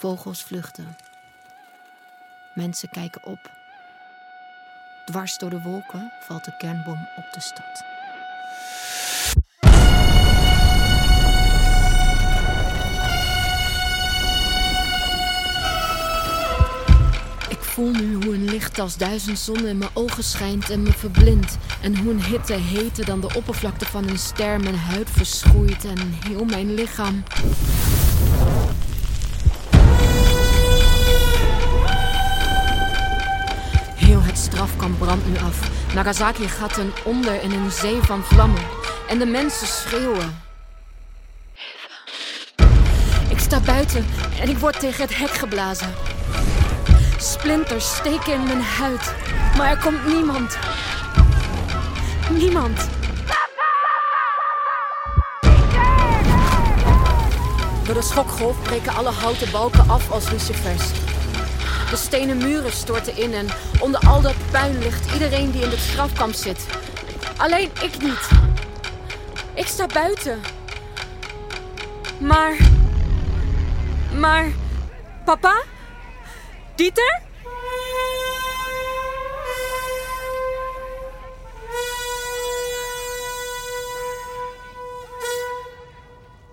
Vogels vluchten. Mensen kijken op. Dwars door de wolken valt de kernbom op de stad. Ik voel nu hoe een licht als duizend zonnen in mijn ogen schijnt en me verblindt. En hoe een hitte heter dan de oppervlakte van een ster mijn huid verschroeit en heel mijn lichaam. Heel het strafkamp brandt nu af. Nagasaki gaat ten onder in een zee van vlammen. En de mensen schreeuwen. Ik sta buiten en ik word tegen het hek geblazen. Splinters steken in mijn huid. Maar er komt niemand. Niemand. Door de schokgolf breken alle houten balken af als lucifers. De stenen muren storten in en onder al dat puin ligt iedereen die in het strafkamp zit. Alleen ik niet. Ik sta buiten. Maar. Maar. Papa? Dieter?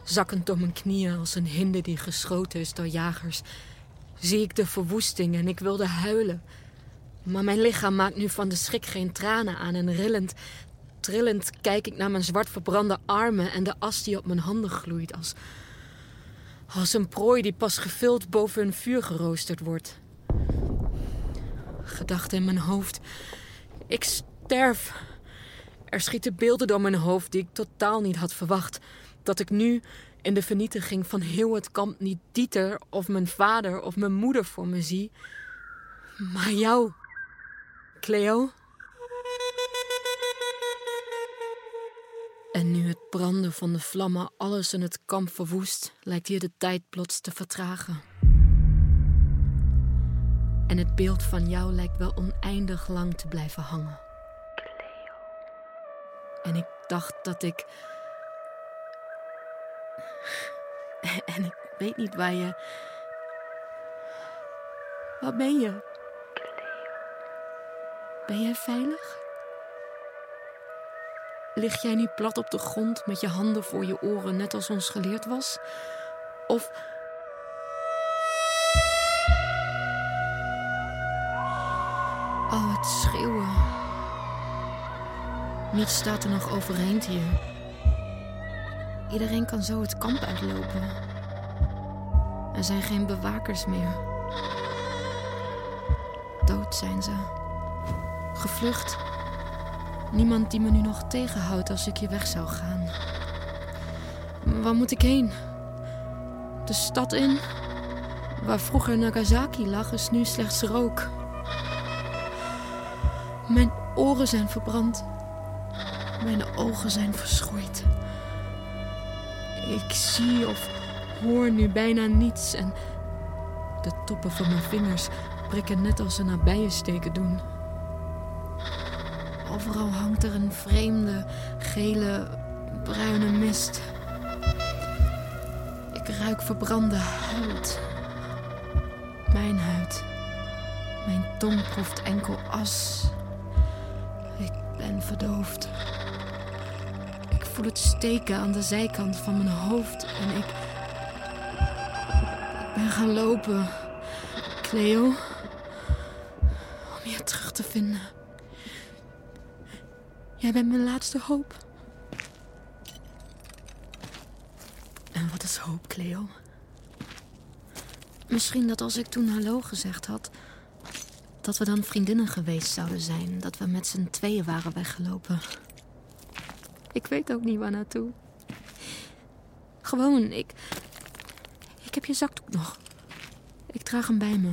Zakkend door mijn knieën als een hinde die geschoten is door jagers, zie ik de verwoesting en ik wilde huilen. Maar mijn lichaam maakt nu van de schrik geen tranen aan en rillend, trillend kijk ik naar mijn zwart verbrande armen en de as die op mijn handen gloeit als, als een prooi die pas gevuld boven een vuur geroosterd wordt. Gedachten in mijn hoofd. Ik sterf. Er schieten beelden door mijn hoofd die ik totaal niet had verwacht. Dat ik nu in de vernietiging van heel het kamp niet Dieter of mijn vader of mijn moeder voor me zie, maar jou, Cleo. En nu het branden van de vlammen alles in het kamp verwoest, lijkt hier de tijd plots te vertragen. En het beeld van jou lijkt wel oneindig lang te blijven hangen. Cleo. En ik dacht dat ik. En ik weet niet waar je. Waar ben je? Ben jij veilig? Lig jij nu plat op de grond met je handen voor je oren, net als ons geleerd was? Of. Oh, het schreeuwen. Niets staat er nog overeind hier. Iedereen kan zo het kamp uitlopen. Er zijn geen bewakers meer. Dood zijn ze. Gevlucht. Niemand die me nu nog tegenhoudt als ik hier weg zou gaan. Waar moet ik heen? De stad in? Waar vroeger Nagasaki lag, is nu slechts rook. Mijn oren zijn verbrand. Mijn ogen zijn verschroeid. Ik zie of hoor nu bijna niets en de toppen van mijn vingers prikken net als ze naar bijen steken doen. Overal hangt er een vreemde, gele, bruine mist. Ik ruik verbrande huid. Mijn huid. Mijn tong proeft enkel as. Ik ben verdoofd. Voel het steken aan de zijkant van mijn hoofd en ik. Ik ben gaan lopen. Cleo. Om je terug te vinden. Jij bent mijn laatste hoop. En wat is hoop, Cleo? Misschien dat als ik toen hallo gezegd had, dat we dan vriendinnen geweest zouden zijn. Dat we met z'n tweeën waren weggelopen. Ik weet ook niet waar naartoe. Gewoon, ik. Ik heb je zakdoek nog. Ik draag hem bij me.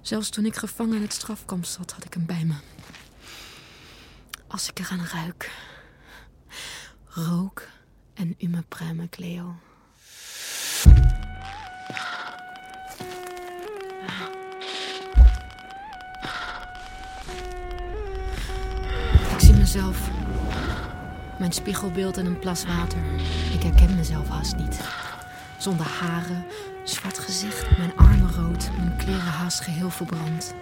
Zelfs toen ik gevangen in het strafkamp zat, had ik hem bij me. Als ik eraan ruik. Rook en u me pruimen, Cleo. Ik zie mezelf. Mijn spiegelbeeld in een plas water. Ik herken mezelf haast niet. Zonder haren, Zwart gezicht, mijn armen rood, mijn kleren haast geheel verbrand.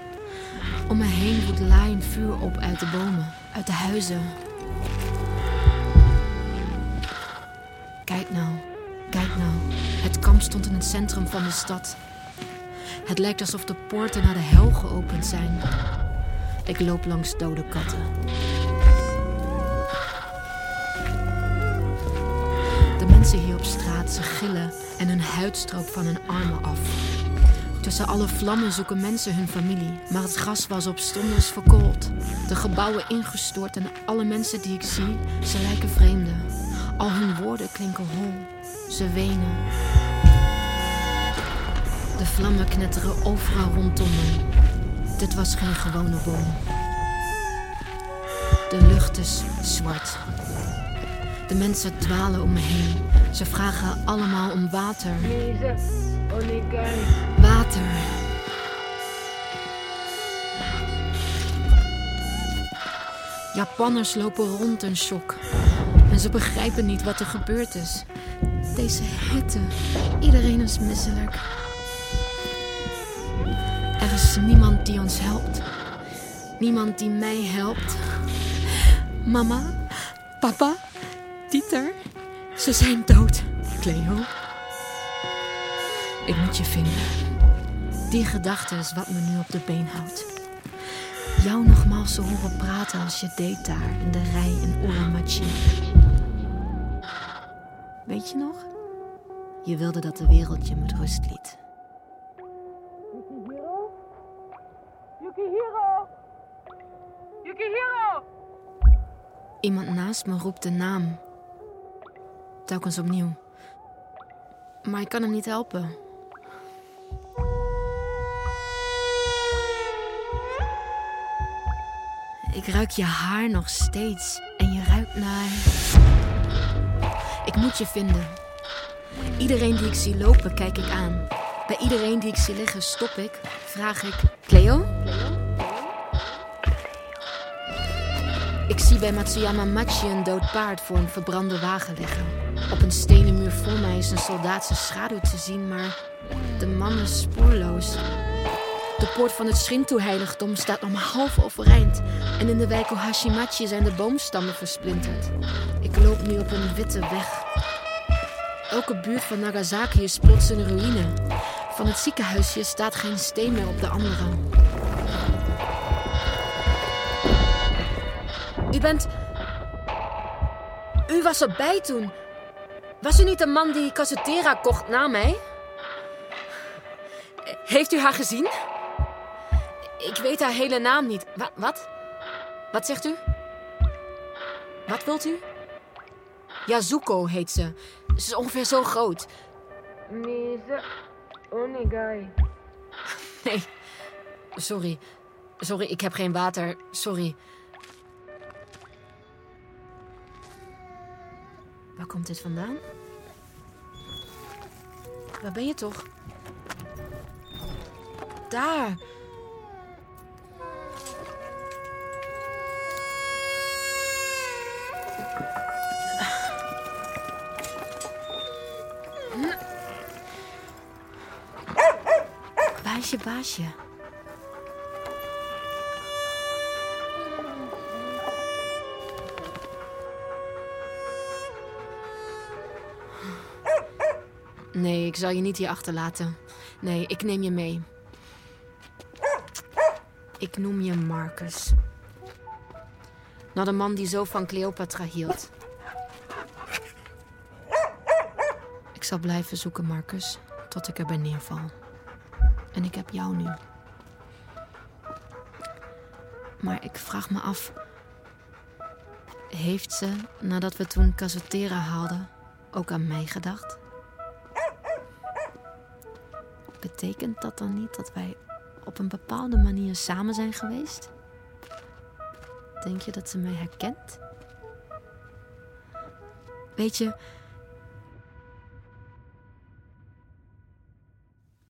Om me heen woedt laaiend vuur op uit de bomen, uit de huizen. Kijk nou, kijk nou. Het kamp stond in het centrum van de stad. Het lijkt alsof de poorten naar de hel geopend zijn. Ik loop langs dode katten. Mensen hier op straat, ze gillen en hun huid stroopt van hun armen af. Tussen alle vlammen zoeken mensen hun familie, maar het gras was op stondes verkoold. De gebouwen ingestort en alle mensen die ik zie, ze lijken vreemden. Al hun woorden klinken hol. Ze wenen. De vlammen knetteren overal rondom me. Dit was geen gewone boom. De lucht is zwart. De mensen dwalen om me heen. Ze vragen allemaal om water. Water. Japanners lopen rond in shock. En ze begrijpen niet wat er gebeurd is. Deze hitte. Iedereen is misselijk. Er is niemand die ons helpt. Niemand die mij helpt. Mama, papa, Dieter, ze zijn dood. Cleo. Ik moet je vinden. Die gedachte is wat me nu op de been houdt. Jou nogmaals te horen praten als je deed daar in de rij in Uramachi. Weet je nog? Je wilde dat de wereld je met rust liet. Yukihiro? Yukihiro! Yukihiro! Iemand naast me roept de naam. Telkens opnieuw. Maar ik kan hem niet helpen. Ik ruik je haar nog steeds en je ruikt naar. Ik moet je vinden. Iedereen die ik zie lopen, kijk ik aan. Bij iedereen die ik zie liggen, stop ik, vraag ik: Cleo? Ik zie bij Matsuyama Machi een dood paard voor een verbrande wagen liggen. Op een stenen muur voor mij is een soldaatse schaduw te zien, maar de man is spoorloos. De poort van het Shinto-heiligdom staat nog maar half overeind. En in de wijk Ohashimachi zijn de boomstammen versplinterd. Ik loop nu op een witte weg. Elke buurt van Nagasaki is plots een ruïne. Van het ziekenhuisje staat geen steen meer op de andere. U bent. U was erbij toen. Was u niet de man die Casutera kocht na mij? Heeft u haar gezien? Ik weet haar hele naam niet. Wa- wat? Wat zegt u? Wat wilt u? Yazuko heet ze. Ze is ongeveer zo groot. Mise, onegai. Nee. Sorry. Sorry, ik heb geen water. Sorry. Waar komt dit vandaan? Waar ben je toch? Daar. Waar is je baasje? Nee, ik zal je niet hier achterlaten. Nee, ik neem je mee. Ik noem je Marcus. Naar de man die zo van Cleopatra hield. Ik zal blijven zoeken, Marcus, tot ik erbij neerval. En ik heb jou nu. Maar ik vraag me af. Heeft ze, nadat we toen Casotera haalden, ook aan mij gedacht? Betekent dat dan niet dat wij op een bepaalde manier samen zijn geweest? Denk je dat ze mij herkent? Weet je,